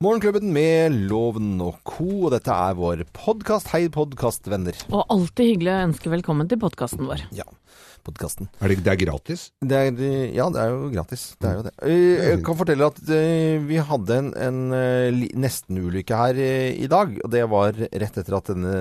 Morgenklubben med Loven og co. Og dette er vår podkast. Hei, podkastvenner. Og alltid hyggelig å ønske velkommen til podkasten vår. Ja, podkasten. Er det, det er gratis? Det er, ja, det er jo gratis. Det er jo det. Eh, Jeg kan fortelle at eh, vi hadde en, en eh, nesten-ulykke her i dag. Og det var rett etter at denne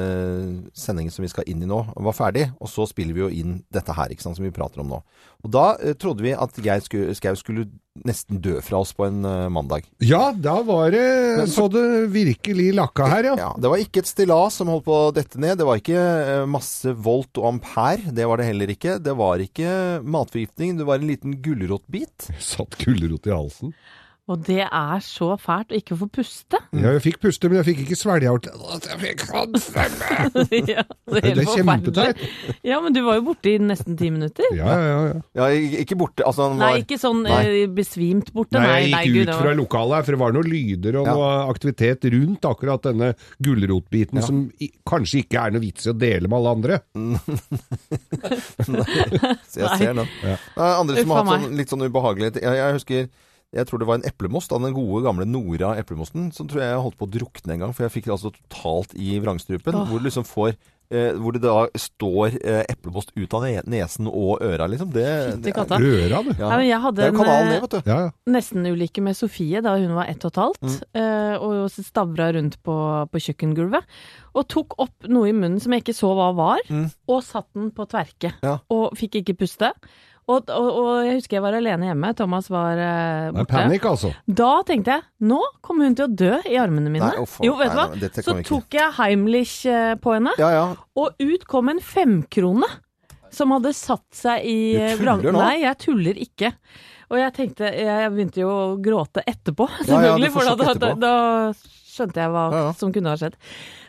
sendingen som vi skal inn i nå, var ferdig. Og så spiller vi jo inn dette her, ikke sant, som vi prater om nå. Og da trodde vi at Geir Skau skulle nesten dø fra oss på en mandag. Ja, da var det så det virkelig lakka her, ja. Ja, Det var ikke et stillas som holdt på å dette ned. Det var ikke masse volt og ampere. Det var det heller ikke. Det var ikke matforgiftning. Det var en liten gulrotbit. Satt gulrot i halsen. Og det er så fælt å ikke få puste. Ja, jeg fikk puste, men jeg fikk ikke svelge. Jeg fikk hodstemme! ja, det er, er kjempeteit. Ja, men du var jo borte i nesten ti minutter. Ja, ja, ja. Ja, ikke borte. Altså, var... Nei, ikke sånn Nei. eh, besvimt borte. Nei, Nei, jeg gikk nei, ut fra lokalet, for det var noen lyder og Ja. noe aktivitet rundt akkurat denne gulrotbiten, som kanskje ikke er noe vits i å dele med alle andre. Så jeg Nei. ser den. Ja. Er andre som har hatt sånn, litt sånn ubehagelighet. Jeg, jeg husker jeg tror det var en eplemost av den gode, gamle Nora eplemosten. Som tror jeg jeg holdt på å drukne en gang, for jeg fikk det altså totalt i vrangstrupen. Oh. Hvor du liksom får eh, Hvor det da står eh, eplemost ut av nesen og øra, liksom. Det, det er-. Øra, du. ja. Nei, men jeg Det hadde er jo en eh, vet du. Ja, ja. nesten-ulykke med Sofie da hun var ett og et halvt, Mm. eh, og stavra rundt på, på kjøkkengulvet. Og tok opp noe i munnen som jeg ikke så hva var, Mm. og satt den på tverke. Ja. Og fikk ikke puste. Og, og, og jeg husker jeg var alene hjemme, Thomas var uh, borte. panikk, altså. Da tenkte jeg nå kommer hun til å dø i armene mine. Nei, oh, jo, vet du hva? nei, Så tok jeg Heimlich eh, på henne, Ja, ja. og ut kom en femkrone som hadde satt seg i Du eh, tuller nå? Nei, jeg tuller ikke. Og jeg tenkte Jeg begynte jo å gråte etterpå, Ja, ja, selvfølgelig. får for da, da, da skjønte jeg hva Ja, ja. som kunne ha skjedd.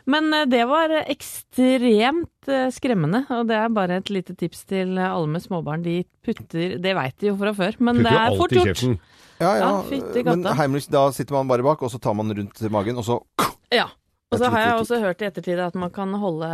Men eh, det var ekstremt eh, skremmende, og det er bare et lite tips til eh, alle med småbarn. De putter Det veit de jo fra før, men det er fort gjort. ja, ja. Ja, Men. Heimlich, da sitter man bare bak, og så tar man rundt magen, og så Ja. Og så har jeg også hørt i ettertid at man kan holde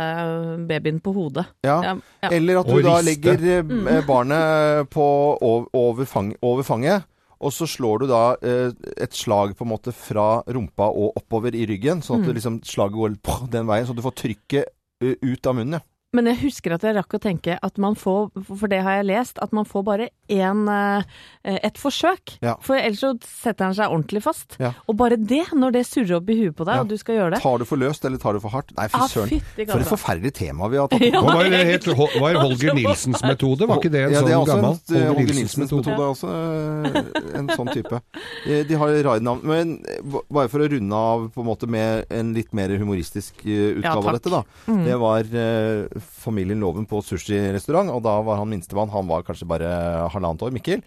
babyen på hodet. Ja. Ja, ja. Eller at du Og da riste. legger Mm. barnet på, over, over, fang, over fanget, og så slår du da eh, et slag på en måte fra rumpa og oppover i ryggen, sånn at Mm. liksom, slaget går den veien, så du får trykket eh, ut av munnen. Ja. Men jeg husker at jeg rakk å tenke at man får, for det har jeg lest, at man får bare én øh, et forsøk. Ja. For ellers så setter han seg ordentlig fast. Ja. Og bare det, når det surrer opp i huet på deg, Ja. og du skal gjøre det Tar du for løst, eller tar du for hardt? Nei, fy Ah, søren. For et forferdelig tema vi har tatt Ja. opp. Hva var, det het, Hol- var Holger Nilsens metode? Var ikke det en ja, det er sånn gammel? en, eh, Holger Nilsens metode. er også eh, en sånn type. Eh, De har rare navn. Men eh, bare for å runde av på en måte med en litt mer humoristisk eh, Ja, utgave av dette, da. Mm. Det var eh, familien Loven på sushirestaurant, og da var han minstemann. Han var kanskje bare halvannet år, Mikkel.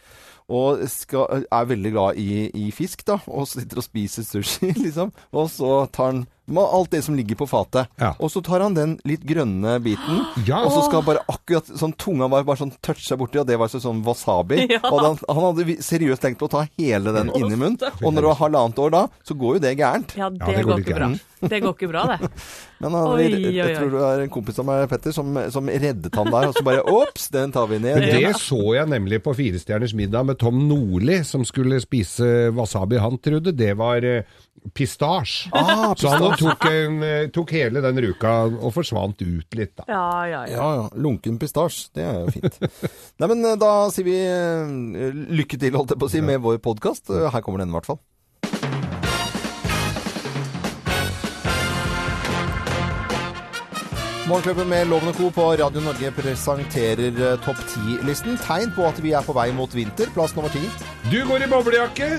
Og skal, er veldig glad i, i fisk, da. Og sitter og spiser sushi, liksom. Og så tar han med alt det som ligger på fatet. Ja. Og så tar han den litt grønne biten. Ja, Og så skal bare akkurat sånn tunga var bare sånn touche seg borti, og det var sånn wasabi. Ja. Og han, han hadde seriøst tenkt på å ta hele den inn i munnen. Og når du har halvannet år da, så går jo det gærent. Ja, det, det går går ikke bra. gærent. Det går ikke bra, det. Men han, Oi, jeg, oi, jeg oi. tror det er en kompis av meg, Petter, som, som reddet han der. Og så bare ops, den tar vi ned. Men det så jeg nemlig på Firestjerners middag med Tom Nordli, som skulle spise wasabi. Han trodde det var eh, pistasje. Ah, Så han. Tok, en, eh, tok hele den ruka og forsvant ut litt, da. Ja, ja, ja. Ja, ja. Lunken pistasje. Det er jo fint. Nei, men eh, da sier vi eh, lykke til, holdt jeg på å si, med vår podkast. Her kommer den i hvert fall. Morgenklubben med Loven Co. på Radio Norge presenterer Topp 10-listen. Tegn på at vi er på vei mot vinter. Plass nummer ti. Du går i boblejakke,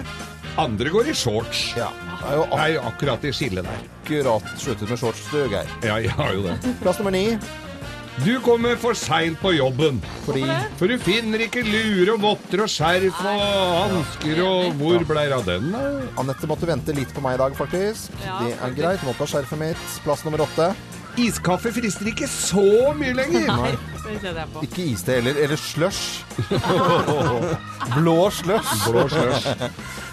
andre går i shorts. Ja. Er Det er jo akkurat i skillet der. akkurat sluttet med shorts, du, Geir. Ja, jeg har jo det. Plass nummer ni. Du kommer for seint på jobben. Fordi For du finner ikke lure og votter og skjerf og hansker og Hvor blei det av den, da? Anette måtte vente litt på meg i dag, faktisk. Ja, det er greit. Måtte ha skjerfet mitt. Plass nummer åtte. Iskaffe frister ikke så mye lenger. Nei, det kjenner jeg på. Ikke iste heller. Eller slush. Blå slush. Blå slush.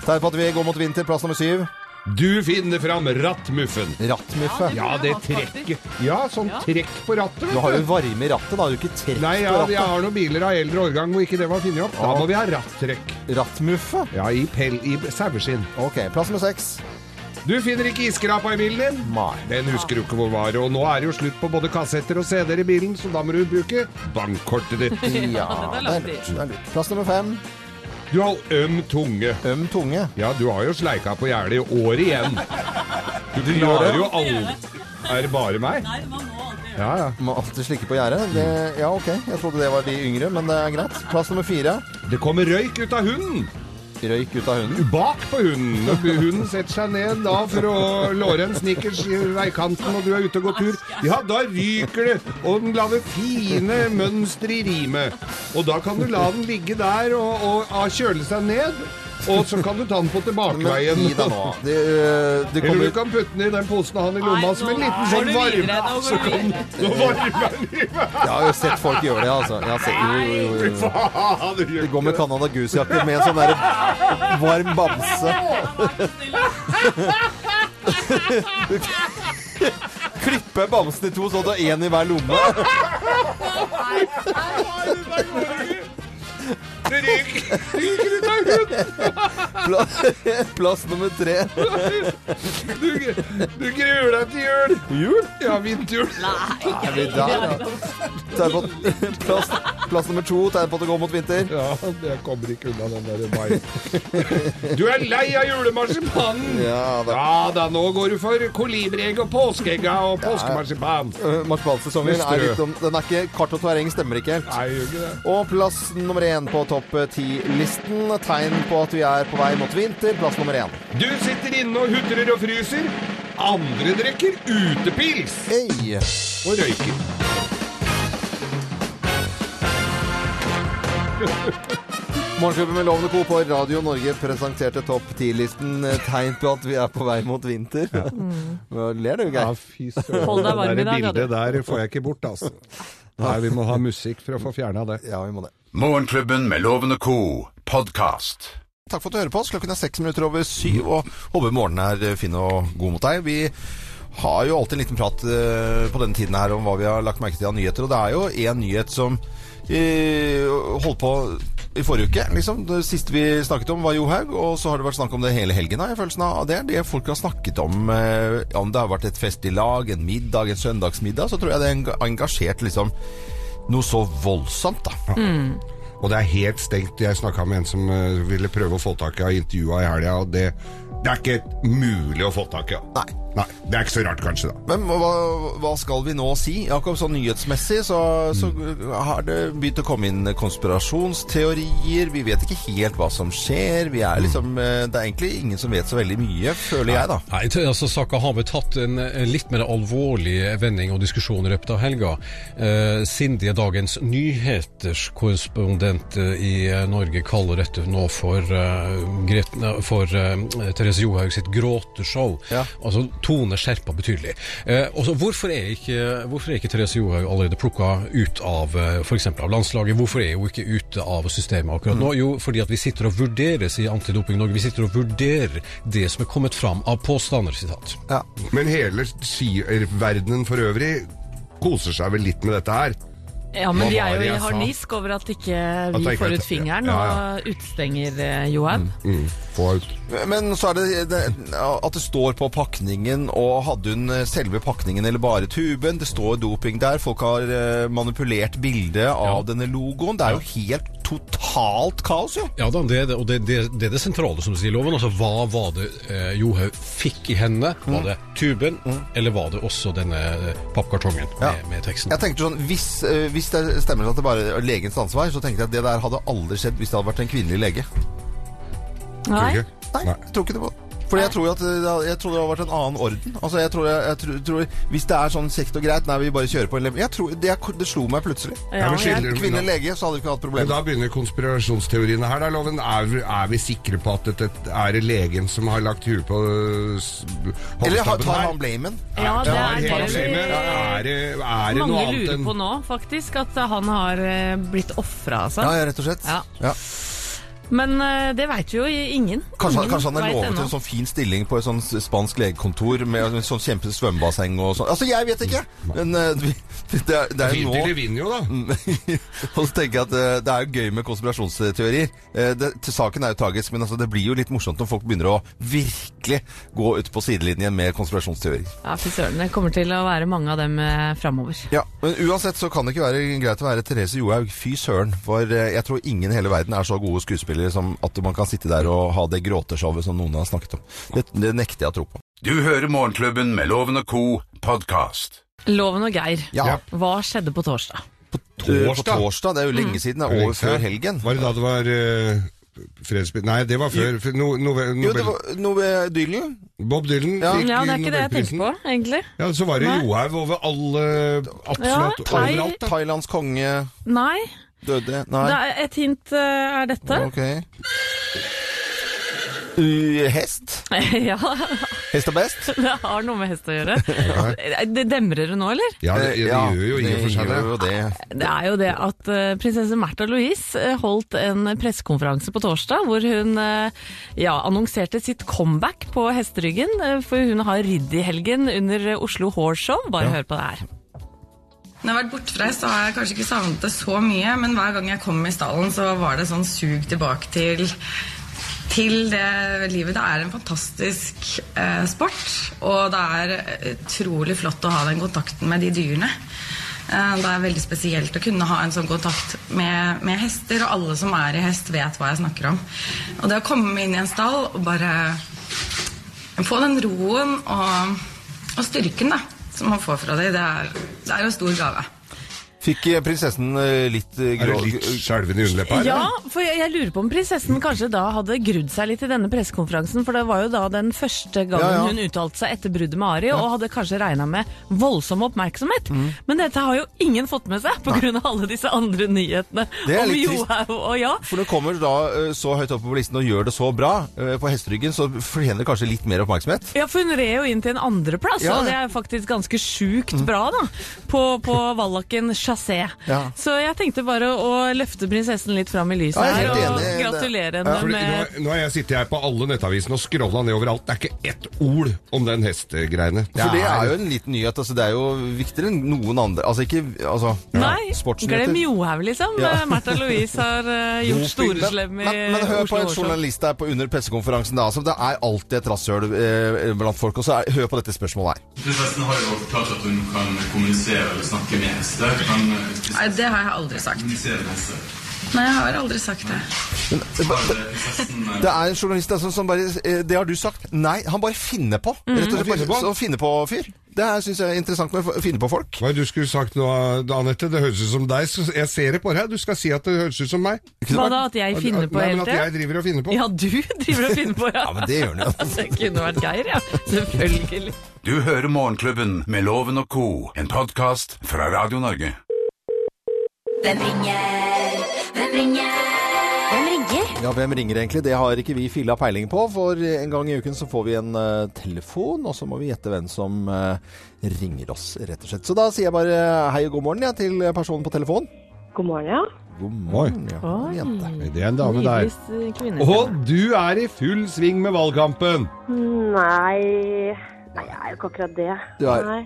Tegn på at vi går mot vinter. Plass nummer syv. Du finner fram rattmuffen. Rattmuffe. Ja, det trekket. Ja, sånn trekk på rattet. Du har jo varme i rattet, da. Du har du ikke trekk Nei, ja, på jeg rattet. har noen biler av eldre årgang hvor ikke det var funnet opp. Da må vi ha rattrekk. Rattmuffe. Ja, i, pell, i saueskinn. Ok, plass nummer seks. Du finner ikke iskrapa i bilen din? Nei. Den husker du ikke hvor var. Og nå er det jo slutt på både kassetter og CD-er i bilen, så da må du bruke bankkortet ditt. Ja, det er det er lurt. Det er lurt. Plass nummer fem. Du har øm tunge. Øm tunge. Ja, du har jo sleika på gjerdet i år igjen. Du klarer det? jo aldri Er det bare meg? Nei, man må alltid gjøre det. Ja, ja. Må alltid slikke på gjerdet. Det- Ja, ok. Jeg trodde det var de yngre, men det er greit. Plass nummer fire. Det kommer røyk ut av hunden. Røyk ut av hunden. Bak på hunden. Når hunden setter seg ned da for å låre en snickers i veikanten, og du er ute og går tur, ja, da ryker det, og den lager fine mønstre i rimet. Og da kan du la den ligge der og, og, og kjøle seg ned, og så kan du ta den på Men tilbakeveien. gi deg nå. Det, øh, det Eller du kan putte den i den posen og ha den i lomma som en liten sånn varme. videre, Så kan du varme den i Jeg har jo sett folk gjøre det, altså. Jeg har sett, jo, jo, jo, De går med Canada Goose-jakke med en sånn der varm bamse. Klippe bamsen i to, så du har én i hver lomme. Det ryker, ryker ut av hunden! Plass, nummer tre. Du, du gruer deg til jul. Jul? Ja, vinterjul. Er vi der, på, plass, plass nummer to. Tegn på at det går mot vinter. Ja, jeg kommer ikke unna den der mai. Du er lei av julemarsipanen! Ja, da. Ja da, nå går du for kolibriegg og påskeegga og påskemarsipan. Øh, Marsipansesongen er litt om Den er ikke Kart og terreng stemmer ikke helt. Nei, ikke det. Og plass nummer én på topp ti-listen. Tegn på at vi er på vei mot vinter. Plass nummer én. Du sitter inne og hutrer og fryser. Andre drikker utepils Hey. og røyker. Morgenklubben med Lovende Co. på Radio Norge presenterte topp ti-listen. eh, Tegn på at vi er på vei mot vinter. Hva ler du, Ja, Geir? fy søren. Det der bildet der får jeg ikke bort, altså. Nei, vi må ha musikk for å få fjerna det. Ja, vi må det. Morgenklubben med Lovende Co. podkast. Takk for at du hører på oss. Klokken er seks minutter over syv, og håper morgenen er eh, fin og god mot deg. Vi har jo alltid en liten prat eh, på denne tiden her om hva vi har lagt merke til av nyheter, og det er jo en nyhet som holdt på i forrige uke, liksom. Det siste vi snakket om var Johaug, og så har det vært snakk om det hele helgen, har jeg følelsen av. Det er det folk har snakket om. eh, Om det har vært et fest i lag, en middag, en søndagsmiddag, så tror jeg det har engasjert liksom noe så voldsomt, da. Og det er helt stengt. Jeg snakka med en som eh, ville prøve å få tak i av intervjua i helga, og det, det er ikke mulig å få tak i. Nei. Nei. Det er ikke så rart, kanskje, da. Men hva, hva skal vi nå si? Jakob, sånn nyhetsmessig så, så har det begynt å komme inn konspirasjonsteorier. Vi vet ikke helt hva som skjer. Vi er liksom, mm. det er egentlig ingen som vet så veldig mye, føler jeg, da. Nei, altså Saka har vel tatt en, en litt mer alvorlig vending og diskusjon i løpet av helga. Eh, Cindy er dagens nyhetskorrespondent eh, i eh, Norge, kaller dette nå for, uh, Gret, nei, for uh, Therese Johaug sitt gråteshow. Ja. Altså tone skjerpa betydelig. Eh, også, hvorfor, er ikke, hvorfor er ikke Therese Johaug allerede plukka ut av f.eks. for eksempel av landslaget? Hvorfor er hun ikke ute av systemet akkurat nå? Jo, fordi at vi sitter og vurderer, sier Antidoping Norge, vi sitter og vurderer det som er kommet fram av påstander, sitat. Ja. Men hele skiverdenen for øvrig koser seg vel litt med dette her. Ja, men Hva de er jo i jeg sa? harnisk over at ikke vi det ikke får ut fingeren ja, og utestenger eh, Johaug. Mm, få ut. Men så er det, det at det står på pakningen, og hadde hun eh, selve pakningen eller bare tuben? Det står doping der. Folk har eh, manipulert bildet av denne logoen. Det er jo helt totalt kaos, jo. Ja da, det er og det, det, det er det sentrale, som du sier, Loven. Altså, hva var det eh, Johaug fikk i hendene? Var det tuben, eller var det også denne eh, pappkartongen Ja. med, med teksten? Jeg tenkte sånn, hvis, eh, hvis det stemmer at det bare er legens ansvar, så tenkte jeg at det der hadde aldri skjedd hvis det hadde vært en kvinnelig lege. Nei. ikke? Nei, jeg tror ikke det var Fordi jeg tror at jeg tror det har vært en annen orden. Altså, jeg tror, jeg, jeg tror, tror Hvis det er sånn kjekt og greit, nei, vi bare kjører på en lem- Jeg tror, det, det slo meg plutselig. Ja, men skiller- Kvinnelig lege, så hadde vi ikke hatt Men problemer. da begynner konspirasjonsteoriene her, da, Loven. Er, vi- er vi sikre på at dette er det legen som har lagt huet på øh, her? Eller har- tar han blamen? Ja, det er det Er, Er det, er det noe mange lurer på nå, faktisk. At han har eh, blitt ofra, altså. Ja, ja, rett og slett. Ja. Ja. Men eh, det veit jo ingen. Kanskje, Ingen kanskje han er lovet ennå. en sånn fin stilling på et sånn spansk legekontor med en sånn kjempe svømmebasseng og sånn. Altså, jeg vet ikke! Men eh, det er, det er jo nå vinner jo, da. Og så tenker jeg at eh, det er jo gøy med konspirasjonsteorier. Eh, Det, til saken er jo tragisk, men altså, det blir jo litt morsomt når folk begynner å virkelig gå ut på sidelinjen med konspirasjonsteorier. Ja, fy søren. Det kommer til å være mange av dem framover. Ja, Men uansett så kan det ikke være greit å være Therese Johaug. Fy søren. For jeg tror ingen i hele verden er så gode skuespillere som at man kan sitte der og ha det gråteshowet som noen har snakket om. Det, det nekter jeg å tro på. Du hører Morgenklubben med Loven og Co. podkast. Loven og Geir, Ja. hva skjedde på torsdag? På Torsdag? torsdag? Det er jo lenge siden. Det er over før helgen. Var det da det var uh, fredsspill... Nei, det var før. no, No, no, Jo, det Nobel, var noe Dylan. Bob Dylan Ja. fikk Ja, det er ikke det jeg tenker på, egentlig. Ja, Så var det. Johaug over alle Absolutt Ja, thai, overalt. da. Thailands konge Nei. Døde. Nei. Er et hint eh, er dette. Ok. Uh, hest? ja, Hest og best? det har noe med hest å gjøre. Det demrer det nå, eller? Ja, det, det, det gjør jo i og for seg det. det. det. Det er jo det at eh, prinsesse Märtha Louise eh, holdt en pressekonferanse på torsdag hvor hun eh, ja, annonserte sitt comeback på hesteryggen. eh, For hun har ridd i helgen under Oslo Horse Show. Bare hør på det her. Når jeg har vært bortreist, så har jeg kanskje ikke savnet det så mye, men hver gang jeg kom i stallen, så var det sånn sug tilbake til, til det livet. Det er en fantastisk eh, sport, og det er utrolig flott å ha den kontakten med de dyrene. Eh, det er veldig spesielt å kunne ha en sånn kontakt med, med hester, og alle som er i hest, vet hva jeg snakker om. Og det å komme inn i en stall og bare få den roen og, og styrken da, som man får fra dem, det det er jo stor gave. Fikk eh, prinsessen eh, litt grå Er det litt skjelven i underleppa? Ja, for jeg, jeg lurer på om prinsessen kanskje da hadde grudd seg litt i denne pressekonferansen, for det var jo da den første gangen Ja, ja. hun uttalte seg etter bruddet med Ari, og hadde kanskje regna med voldsom oppmerksomhet. Mm. Men dette har jo ingen fått med seg, pga. alle disse andre nyhetene om. Johaug og ja. For når kommer da eh, så høyt oppe på listen og gjør det så bra eh, på hesteryggen, så fortjener det kanskje litt mer oppmerksomhet. Ja, for hun red jo inn til en andreplass, Ja. Og det er faktisk ganske sjukt bra, da. På, på Vallaken chassé. Ja. Så jeg tenkte bare å løfte prinsessen litt fram i lyset Ja, er her, og gratulere henne For nå, med nå har jeg sittet her på alle nettavisene og scrolla ned overalt. Det er ikke ett ord om den hestegreiene. For det er jo en liten nyhet. Altså, det er jo viktigere enn noen andre. Altså ikke altså, Nei, glem Johaug, liksom. Ja. Märtha Louise har uh, gjort store storeslem i Men, men hør på en journalist der på under pressekonferansen. da, altså, Det er alltid et rasshøl eh, blant folk. og så er, Hør på dette spørsmålet her. Prinsessen har jo fortalt at hun kan kommunisere eller snakke med hester. Kan eh, Nei, det har jeg aldri sagt. Nei, jeg har aldri sagt det. Har eh, eh, Det er en journalist altså, som bare eh, Det har du sagt. Nei, han bare finner på. Rett og slett bare så finner på fyr. Det syns jeg er interessant med å finne på folk. Hva du skulle sagt nå, Anette? Det høres ut som deg. Jeg ser det på deg. Du skal si at det høres ut som meg. Hva da, at jeg finner på men hele at jeg driver og finner på. Ja, du driver og finner på, ja. Ja, men det gjør du jo. Det kunne vært Geir, ja. Selvfølgelig. Du hører Morgenklubben med Loven og Co., en podkast fra Radio Norge. Hvem ringer? Hvem ringer? Hvem ringer? Ja, Hvem ringer egentlig? Det har ikke vi filla peiling på. For en gang i uken så får vi en uh, telefon, og så må vi gjette hvem som uh, ringer oss, rett og slett. Så da sier jeg bare hei og god morgen ja, til personen på telefon. God morgen, ja. God morgen, ja. Oi. Jente. Det er en dame der. Og du er i full sving med valgkampen! Nei Nei, jeg er jo ikke akkurat det. Er- Nei.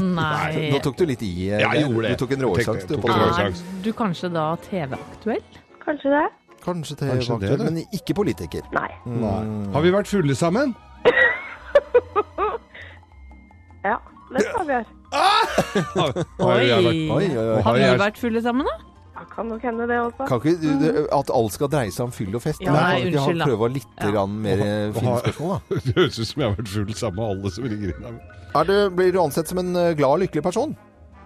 Nei. Nå tok du litt i. eh, Jeg gjorde det. Du tok en råsjanse. Tenkte- du, en du kanskje da TV-aktuell? Kanskje det? Kanskje TV-aktuell, men ikke politiker. Nei. Har vi vært fulle sammen? Ja, det skal vi gjøre. Har Oi. Oi, oi, oi. Har vi vært fulle sammen, da? Ja, kan nok hende det også. Kan ikke du, det- at alt skal dreie seg om fyll og fest? Ja, nei, kan ikke unnskyld da. prøve litt Ja. grann mer eh, fine spørsmål, da? Det høres ut som jeg har vært full sammen med alle som ringer inn. her. Er du, blir du ansett som en eh, glad og lykkelig person?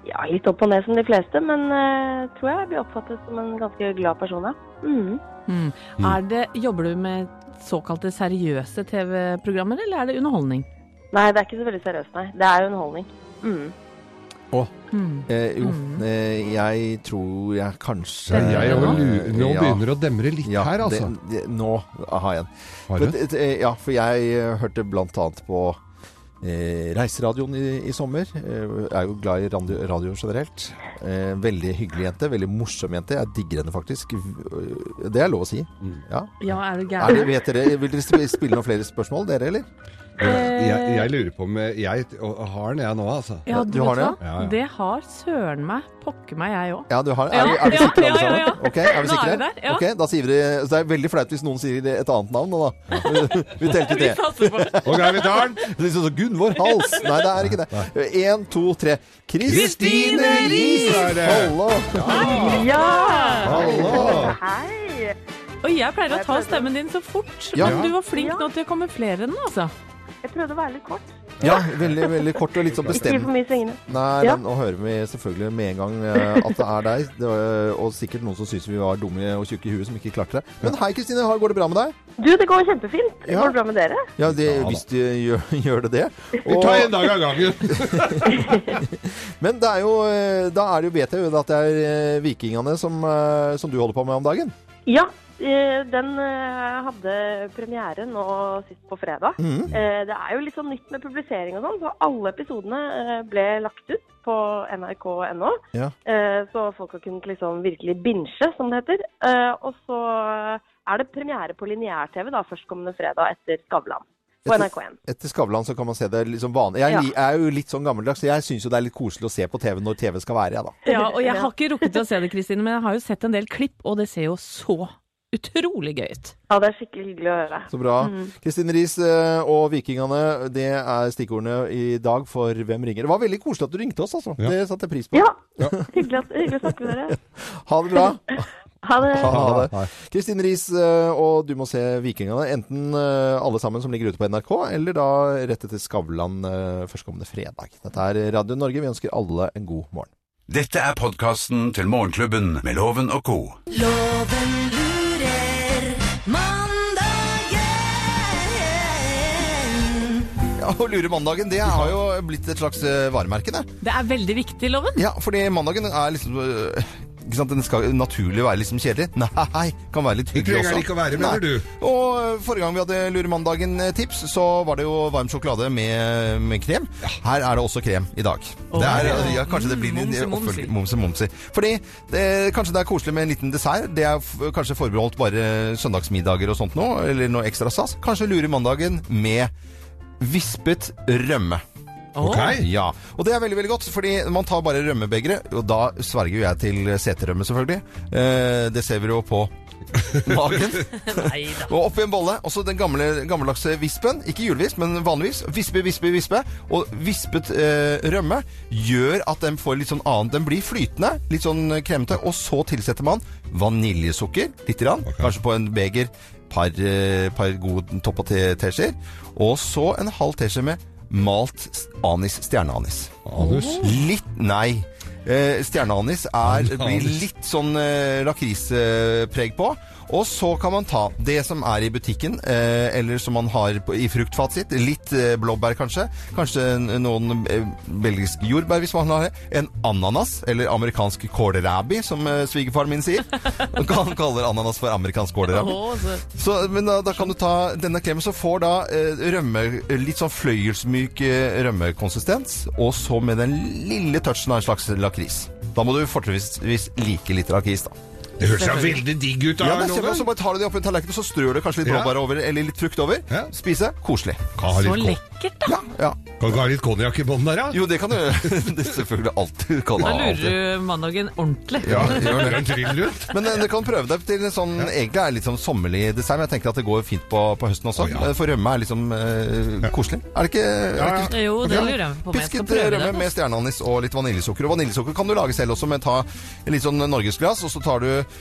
Ja, litt opp og ned som de fleste, men eh, tror jeg blir oppfattet som en ganske glad person, ja. Mhm. Mm. Er det, jobber du med såkalte seriøse TV-programmer, eller er det underholdning? Nei, det er ikke så veldig seriøst, nei. Det er jo underholdning. Mhm. Mm. Eh, jo, Mm. eh, jeg tror jeg kanskje Jeg nå? begynner det å demre litt Ja, her, altså. Det, det, nå har jeg en. Har For, ja, for jeg eh, hørte blant annet på eh, reiseradioen i, i sommer. Jeg er jo glad i radio, radio generelt. Eh, veldig hyggelig jente. Veldig morsom jente. Jeg digger henne faktisk. Det er lov å si. Ja. Ja, er du gæren? vil dere spille noen flere spørsmål, dere, eller? Jeg, jeg lurer på om jeg har den jeg nå, altså. Ja, du du har det? Ja, ja. Det har søren meg pokker meg, jeg òg. Ja, du har, er, er vi sikre alle ja, ja, sammen? ja. Ok, er vi sikre? er vi der, ja. Ok, da sier vi Så det er veldig flaut hvis noen sier et annet navn nå, da. Vi telte tre. Ok, vi tar den. Det er sånn som Gunvor Hals. Nei, det er ikke det. Én, to, tre. Kristine Riis! Hallo! Ja! Hallo! Hei! Og jeg pleier å ta stemmen din så fort, men du var flink nå til å kamuflere den, altså. Jeg prøvde å være litt kort. Ja, veldig, veldig kort og litt sånn Ikke gi for mye svingende. Nei, Ja. den, nå hører vi selvfølgelig med en gang eh, at det er deg. Det var, og sikkert noen som syns vi var dumme og tjukke i huet som ikke klarte det. Men hei, Kristine. Går det bra med deg? Du, det går kjempefint. Ja. Går det bra med dere? Ja, det, Ja hvis du gjør, gjør det det. Vi tar en dag av gangen. men det er jo, eh, da er det jo, vet jeg jo at det er eh, vikingene som, eh, som du holder på med om dagen. Ja, eh, den eh, hadde premiere nå sist på fredag. Mhm. Eh, Det er jo litt sånn nytt med publisering og sånn, så alle episodene eh, ble lagt ut på nrk.no. Ja. Eh, Så folk har kunnet liksom virkelig binge, som det heter. Eh, Og så er det premiere på lineær-TV da, førstkommende fredag etter Skavlan. På NRK1. Etter Skavlan så kan man se det liksom vanlig. Jeg Ja. jeg er jo litt sånn gammeldags, så jeg syns jo det er litt koselig å se på TV når TV skal være, jeg, da. Ja, og jeg har ikke rukket til å se det, Kristine, men jeg har jo sett en del klipp, og det ser jo så utrolig gøy ut. Ja, det er skikkelig hyggelig å høre. Så bra. Kristine Riis eh, og Vikingene, det er stikkordene i dag for Hvem ringer. Det var veldig koselig at du ringte oss, altså. Ja. Det satte jeg pris på. Ja, hyggelig, at, hyggelig å snakke med dere. Ha det bra. Ha det. Ha det. Kristine Riis eh, og Du må se Vikingene. Enten eh, alle sammen som ligger ute på NRK, eller da rett etter Skavlan førstkommende fredag. Dette er Radio Norge. Vi ønsker alle en god morgen. Dette er podkasten til Morgenklubben med Loven og co. Loven Ja, og Lure mandagen, det har jo blitt et slags eh, varemerke, det. Det er veldig viktig, Loven. Ja, fordi mandagen er liksom øh, ikke sant, Den skal naturlig være liksom kjedelig. Nei, kan være litt hyggelig også. også. trenger ikke å være, mener du? Og øh, forrige gang vi hadde Luremandagen-tips, så var det jo varm sjokolade med, med krem. Her er det også krem i dag. Det er, ja, kanskje det blir litt Momsi, momsi. momsi. Fordi det, kanskje det er koselig med en liten dessert. Det er f kanskje forbeholdt bare søndagsmiddager og sånt nå, eller noe ekstra stas. Kanskje lure mandagen med vispet rømme. Ok. Ja, og det er veldig veldig godt, fordi man tar bare rømmebegeret, og da sverger jo jeg til seterrømme, selvfølgelig. Eh, det ser vi jo på magen. Neida. Og oppi en bolle, også den gamle, gammeldagse vispen. Ikke julevisp, men vanligvis. Vispe, vispe, vispe. Og vispet eh, rømme gjør at den får litt sånn annet. Den blir flytende, litt sånn kremete, og så tilsetter man vaniljesukker, litt grann. Kanskje på en beger, par, eh, par gode topp- og te- teskjeer. Og så en halv teskje med malt anis, stjerneanis. Anus. Litt Nei. Eh, stjerneanis er, blir litt sånn eh, lakrispreg på. Og så kan man ta det som er i butikken, eh, eller som man har i fruktfatet sitt. Litt eh, blåbær, kanskje. Kanskje noen eh, belgiske jordbær, hvis man har det. En ananas, eller amerikansk kålrabi, som eh, svigerfaren min sier. Han kaller ananas for amerikansk kålrabi. Så- Så, men da, da kan du ta denne kremen, så får da eh, rømme, litt sånn fløyelsmyk eh, rømmekonsistens, og så med den lille touchen av en slags lakris. Da må du fortrinnsvis like litt lakris, da. Det høres ja veldig digg ut. Ja, det ser man, så bare tar du det oppi en tallerken, og så strør du kanskje litt Ja. blåbær over, eller litt frukt over. Ja. Spise. Koselig. Så lekkert, da. Ja, ja. kan ikke ha litt konjakk i bånn der, da? Jo, det kan du Det selvfølgelig alltid kan Da ha lurer alltid. du mandagen ordentlig. Ja, gjør en trill rundt. Men eh, du kan prøve deg til en sånn Egentlig er det litt sånn sommerlig dessert, men jeg tenker at det går fint på, på høsten også. Oh, ja. Eh, For rømme er liksom uh, koselig. Er det ikke, er det ikke Jo, det lurer jeg på om jeg skal Pisket prøve rømme det. med stjerneanis og litt vaniljesukker. Og vaniljesukker kan du lage selv også men ta litt sånn norgesglass, og så tar du eh,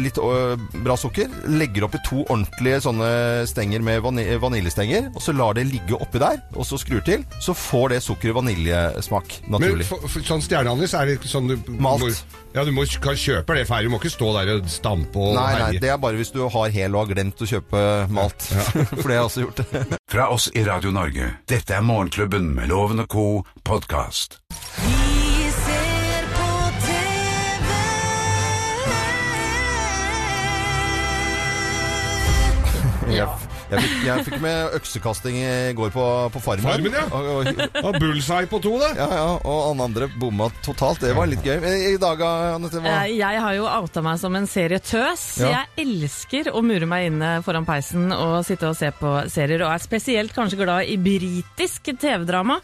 litt øh, bra sukker, legger oppi to ordentlige sånne stenger med vani vaniljestenger, og så lar det ligge oppi der, og så skrur til, så får det sukkeret vaniljesmak Men naturlig. for, for, sånn stjerneanis er det sånn du Malt. Må, ja, du må kan kjøpe det ferdig. Du må ikke stå der og stampe og Nei, nei, det er bare hvis du har hel og har glemt å kjøpe malt. For det har jeg også gjort. Fra oss i Radio Norge. Dette er Morgenklubben med Loven og co. podkast. Jeg, Jeg fikk, jeg fikk med øksekasting i går på, på Farmen. Farmen, ja. Og, og, Og bullseye på to, da. ja, ja, og han andre bomma totalt. Det var litt gøy. I dag, Anette, hva? Eh, Jeg har jo outa meg som en serietøs. Ja. Jeg elsker å mure meg inne foran peisen og sitte og se på serier, og er spesielt kanskje glad i britisk TV-drama.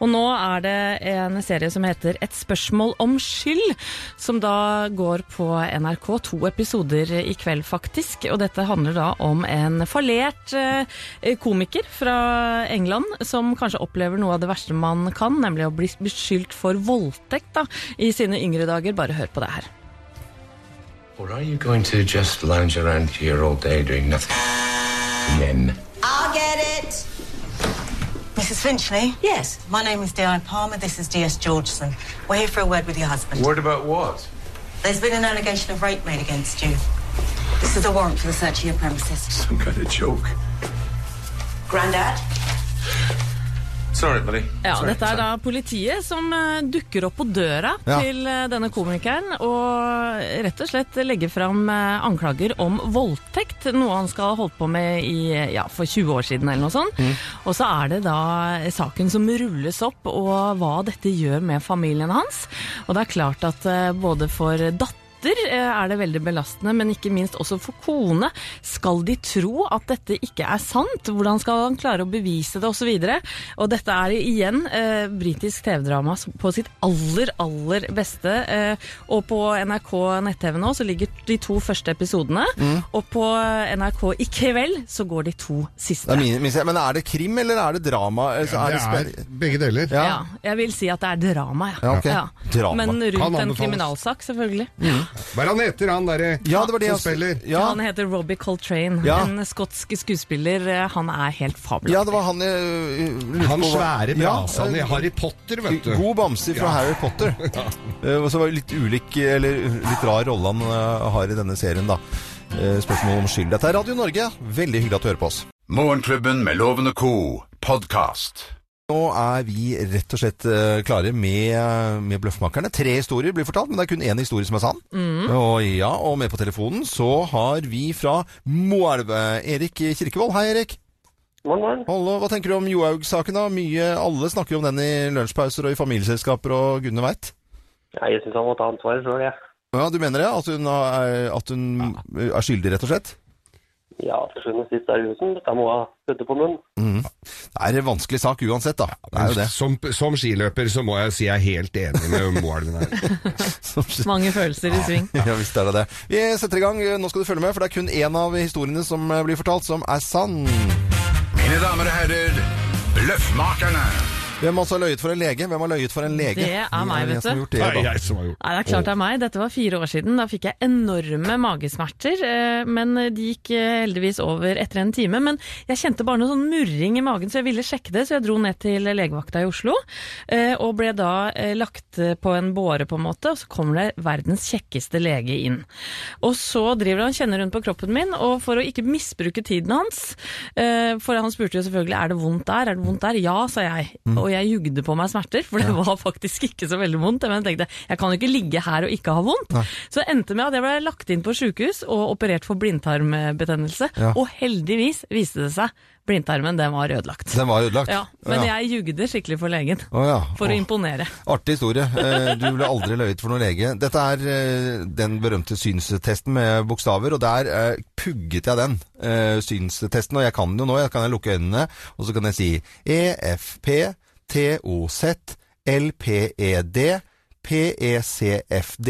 Og nå er det en serie som heter Et spørsmål om skyld, som da går på NRK. To episoder i kveld, faktisk. Og dette handler da om en fallert eh, komiker fra England som kanskje opplever noe av det verste man kan, nemlig å bli beskyldt for voldtekt da, i sine yngre dager. Bare hør på det her. Or are you going to just lounge around here all day doing nothing? Men. I'll get it. Mrs. Finchley? Yes. My name is Di Palmer. This is D.S. Georgeson. We're here for a word with your husband. Word about what? There's been an allegation of rape made against you. This is a warrant for the search of your premises. Some kind of joke. Grandad? Sorry, buddy. Ja, Sorry, dette er da politiet som eh, dukker opp på døra Ja. til eh, denne komikeren og rett og slett legger fram eh, anklager om voldtekt, noe han skal ha holdt på med i, ja, for 20 år siden eller noe sånt. Og så er det da saken som rulles opp, og hva dette gjør med familien hans. Og det er klart at både for datter eh, er det veldig belastende, men ikke minst også for kone. Skal de tro at dette ikke er sant? Hvordan skal han klare å bevise det, osv.? Og dette er igjen eh, britisk TV-drama på sitt aller, aller beste. Eh, og på NRK nett-TV nå så ligger de to første episodene, og på NRK i kveld så går de to siste. Det er min, min, men er det krim, eller er det drama? Altså, Ja, er det det er begge deler. Ja. Ja, jeg vil si at det er drama, ja. Ja, ok. Drama. Men rundt en kriminalsak, selvfølgelig. Hva er han heter, han derre Ja, det var det som spiller? Ja. Han heter Robbie Coltrane, Ja. en skotsk skuespiller. Eh, Han er helt fabelaktig. ja, det var han jeg øh, lurte Han svære Ja, brasan i Harry Potter, vet du. God bamse fra Harry Potter. ja. Og så var det litt ulik, eller litt rar rolle han eh, har i denne serien, da. Eh, Spørsmål om skyld. Dette er Radio Norge. Veldig hyggelig at du hører på oss. Morgenklubben med Lovende Co. podkast. Nå er vi rett og slett eh, klare med, med Bløffmakerne. Tre historier blir fortalt, men det er kun én historie som er sann. Og ja, og med på telefonen så har vi fra Moelv Erik Kirkevold. Hei, Erik. Morgen, morgen. Hallo, hva tenker du om Johaug-saken? da? Mye, Alle snakker om den i lunsjpauser og i familieselskaper og gudene veit. Ja, jeg syns han må ta ansvaret sjøl, jeg. Ja, du mener det? At hun, er, at hun er skyldig, rett og slett? Ja, til sjuende og sist er det husen. Dette må ha putte på munnen. Det er en vanskelig sak uansett, da. Det er jo det. Som, som skiløper så må jeg si jeg er helt enig med Moelven her. Mange følelser i sving. Ja, visst er det det. Vi setter i gang. Nå skal du følge med, for det er kun én av historiene som eh, blir fortalt, som er sann. Mine damer og herrer, Bløffmakerne. Hvem også har løyet for en lege? Hvem har løyet for en lege? Det er meg, vet du. det, Det er jeg som har gjort Nei, det er klart det er meg. Dette var fire år siden. Da fikk jeg enorme magesmerter, eh, men de gikk eh, heldigvis over etter en time. Men jeg kjente bare noe sånn murring i magen, så jeg ville sjekke det. Så jeg dro ned til legevakta i Oslo, eh, og ble da lagt på en båre, på en måte. Og så kommer det verdens kjekkeste lege inn. Og så driver han kjenner rundt på kroppen min, og for å ikke misbruke tiden hans eh, For han spurte jo selvfølgelig er det vondt der, er det vondt der? Ja, sa jeg. Og jeg jugde på meg smerter, for det var faktisk ikke så veldig vondt. Men jeg tenkte jeg kan jo ikke ligge her og ikke ha vondt. Så det endte med at jeg ble lagt inn på sjukehus og operert for blindtarmbetennelse. Ja. Og heldigvis viste det seg blindtarmen den var ødelagt. Den var ødelagt? Ja, men ja. jeg jugde skikkelig for legen. Å, ja. For å Å, imponere. Artig historie. Eh, Du ble aldri løyet for noen lege. Dette er eh, den berømte synstesten med bokstaver, og der eh, pugget jeg den synstesten. Og jeg kan den jo nå, jeg kan lukke øynene, og så kan jeg si EFP, TOZ, LPED, PECFD,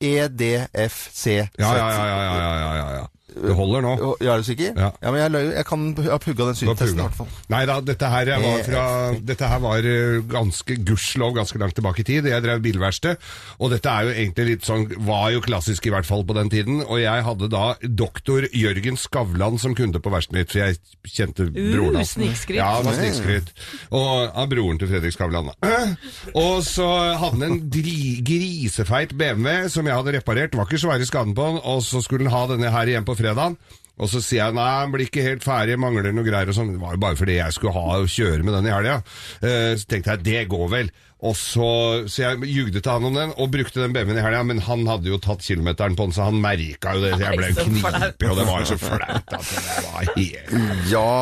EDFC. Ja, ja, ja, ja, ja, ja, ja, ja. Det holder nå. Ja, er du sikker? Ja. men jeg, løy, jeg kan jeg har pugga den syntesten i hvert fall. Nei da, dette her var, fra, dette her var eh, ganske gudskjelov ganske langt tilbake i tid. Jeg drev bilverksted, og dette er jo egentlig litt sånn Var jo klassisk i hvert fall på den tiden. Og jeg hadde da doktor Jørgen Skavlan som kunde på verkstedet mitt, for jeg kjente broren hans. snikskryt. Ja, han var snikskryt. Og av broren til Fredrik Skavlan. da. Og så hadde han en dri, grisefeit BMW som jeg hadde reparert. Det var ikke svære skaden på den, og så skulle han ha denne her igjen på fredagen. Og så sier jeg nei, han blir ikke helt ferdig, mangler noe greier og sånn. Det var jo bare fordi jeg skulle ha og kjøre med den i helga. Eh, så tenkte jeg det går vel. Og så, så jeg jugde til han om den, og brukte den BMW-en i helga, men han hadde jo tatt kilometeren på den, så han merka jo det. Så jeg ble knipig, og det var så flaut at det var helt Ja.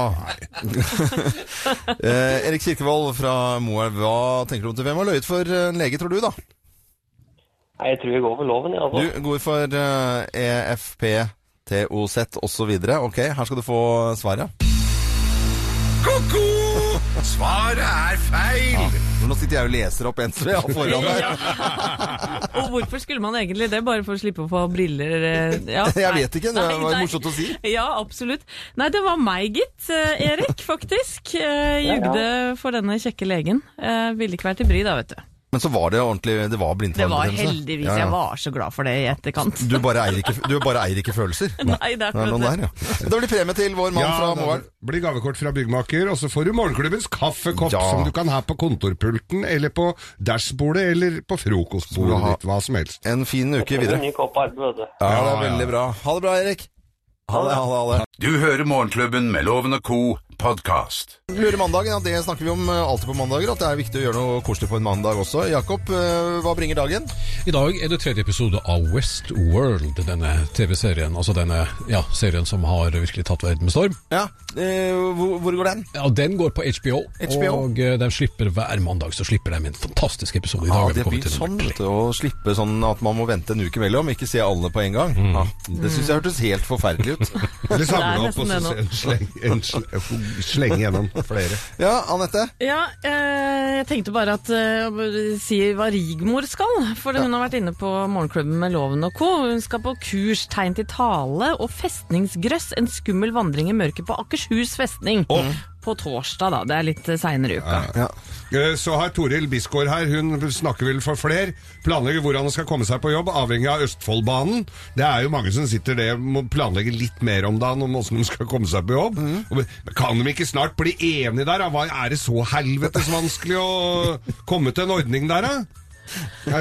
eh, Erik Kirkevold fra Moelv, hva tenker du om til hvem har løyet for eh, en lege, tror du, da? Nei, jeg tror jeg går for loven, jeg, altså. Du går for eh, EFP, TOZ osv. Ok, her skal du få svaret. Ko-ko! Svaret er feil! Nå sitter jeg og leser opp en som jeg har foran meg. Og hvorfor skulle man egentlig det? Bare for å slippe å få briller? eh, Ja, Jeg vet ikke, det var morsomt å si. Ja, absolutt. Nei, det var meg, gitt. eh, Erik, faktisk. Eh, Ja, ja. Jugde for denne kjekke legen. Eh, Ville ikke vært i bry, da, vet du. Men så var det ordentlig Det var Det var heldigvis. Ja, ja. Jeg var så glad for det i etterkant. Du bare eier ikke, du bare eier ikke følelser. Nei, det er Det er der, ja. Da blir premie til vår mann fra morgen. Blir gavekort fra byggmaker, og så får du morgenklubbens kaffekopp Ja. som du kan ha på kontorpulten, eller på dashbordet, eller på frokostbordet ditt, hva som helst. En fin uke videre. En ny kopp arbeid, vet. Ja, det er veldig bra. Ha det bra, Erik. Ha det, ha det, ha det. Du hører Morgenklubben med Loven og co. podkast. Lure mandagen, ja, det snakker vi om eh, alltid på mandager, at det er viktig å gjøre noe koselig på en mandag også. Jakob, eh, hva bringer dagen? I dag er det tredje episode av Westworld, denne TV-serien. Altså denne ja, serien som har virkelig tatt verden med storm. Ja, eh, hvor, hvor går den? Ja, Den går på HBO, HBO. og de slipper hver mandag så slipper de en fantastisk episode. I dag Ja, det blir sånn, vet du, å slippe sånn at man må vente en uke mellom, ikke se alle på en gang. Mm. Ja, det syns jeg hørtes helt forferdelig ut. Det er opp og så en sleng, en, sl- slenge gjennom flere. Ja, Anette? Ja, eh, jeg tenkte bare at eh, si hva Rigmor skal. For hun har vært inne på Morgenklubben med Loven og co. Hun skal på kurs tegn til tale og festningsgrøss. En skummel vandring i mørket på Akershus festning. På torsdag, da. Det er litt seinere i uka. Ja. Eh, Så har Toril Bisgaard her, hun snakker vel for fler. Planlegger hvordan han skal komme seg på jobb, avhengig av Østfoldbanen. Det er jo mange som sitter der må planlegge litt mer om dagen om åssen de skal komme seg på jobb. Mm. Kan de ikke snart bli enige der? da? Hva Er det så helvetes vanskelig å komme til en ordning der, da?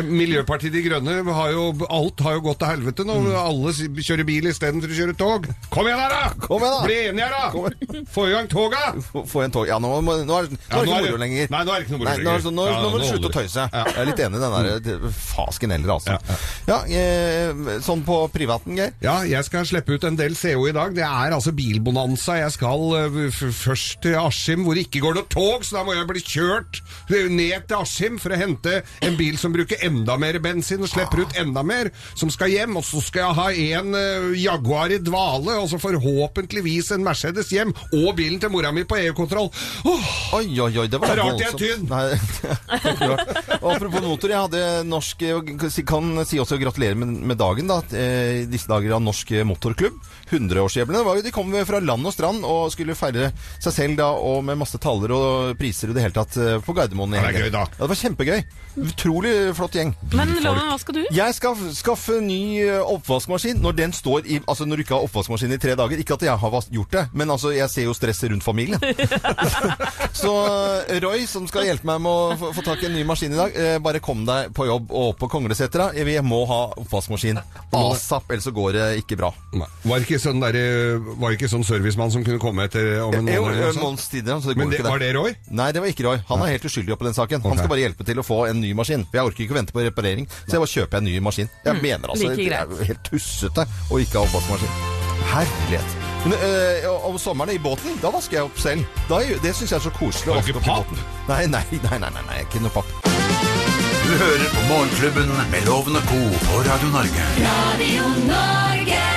Miljøpartiet De Grønne har jo Alt har jo gått til helvete nå. Mm. Alle kjører bil istedenfor å kjøre tog. Kom igjen her, da! Kom igjen da! Bli enige her, da! Få i gang toga! Få igjen tog. Ja, nå, nå er, nå er det Ja, nå ikke moro lenger. Nei, nå er det ikke noe moro nå, er lenger. sånn- nå, Ja, nå må du slutte å tøyse. Ja. Jeg er litt enig i den der fasken heller, altså. Ja, eh, sånn på privaten, Geir? Ja, jeg skal slippe ut en del CO i dag. Det er altså bilbonanza. Jeg skal eh, først til Askim, hvor det ikke går noe tog, så da må jeg bli kjørt ned til Askim for å hente en bil som bruker enda mer bensin og slipper ut enda mer, som skal hjem. Og så skal jeg ha en uh, Jaguar i dvale, og så forhåpentligvis en Mercedes hjem, og bilen til mora mi på EU-kontroll. Åh, Oi, oi, oi, det var rart jeg er tynn. Og apropos motor, jeg hadde norsk Kan si også gratulerer med, med dagen, da. eh, Disse dager av Norsk Motorklubb. 100-årsjubileet. De kom fra land og strand og skulle feire seg selv da, og med masse taller og priser i det hele tatt eh, på Gardermoen. Ja, det er gøy, da. Ja, det var kjempegøy. Utrolig flott gjeng. Men Loven, hva skal du? Jeg skal skaffe ny eh, oppvaskmaskin når den står i Altså når du ikke har oppvaskmaskin i tre dager. Ikke at jeg har gjort det, men altså jeg ser jo stresset rundt familien. Så Roy, som skal hjelpe meg med å få, tak i en ny maskin i dag, eh, bare kom deg på jobb og opp på Konglesetra. Vi må ha oppvaskmaskin asap, ellers så går det ikke bra. Nei. Var ikke sånn, der, eh, var ikke sånn servicemann som kunne komme etter om en måned? Men det, var det Roy? Nei, det var ikke Roy. Han er helt uskyldig oppi den saken. Han skal bare hjelpe til å få en ny maskin. For jeg orker ikke å vente på reparering, så jeg bare kjøper en ny maskin. Jeg mener altså, like Det er helt tussete å ikke ha oppvaskmaskin. Herlighet. Men øh, om sommeren i båten, da vasker jeg opp selv. Da, er det syns jeg er så koselig å Har du ikke papp? båten. Nei, nei, nei, nei, nei, nei, ikke noe papp. Du hører på Morgenklubben med Loven og co. på Radio Norge. Radio Norge.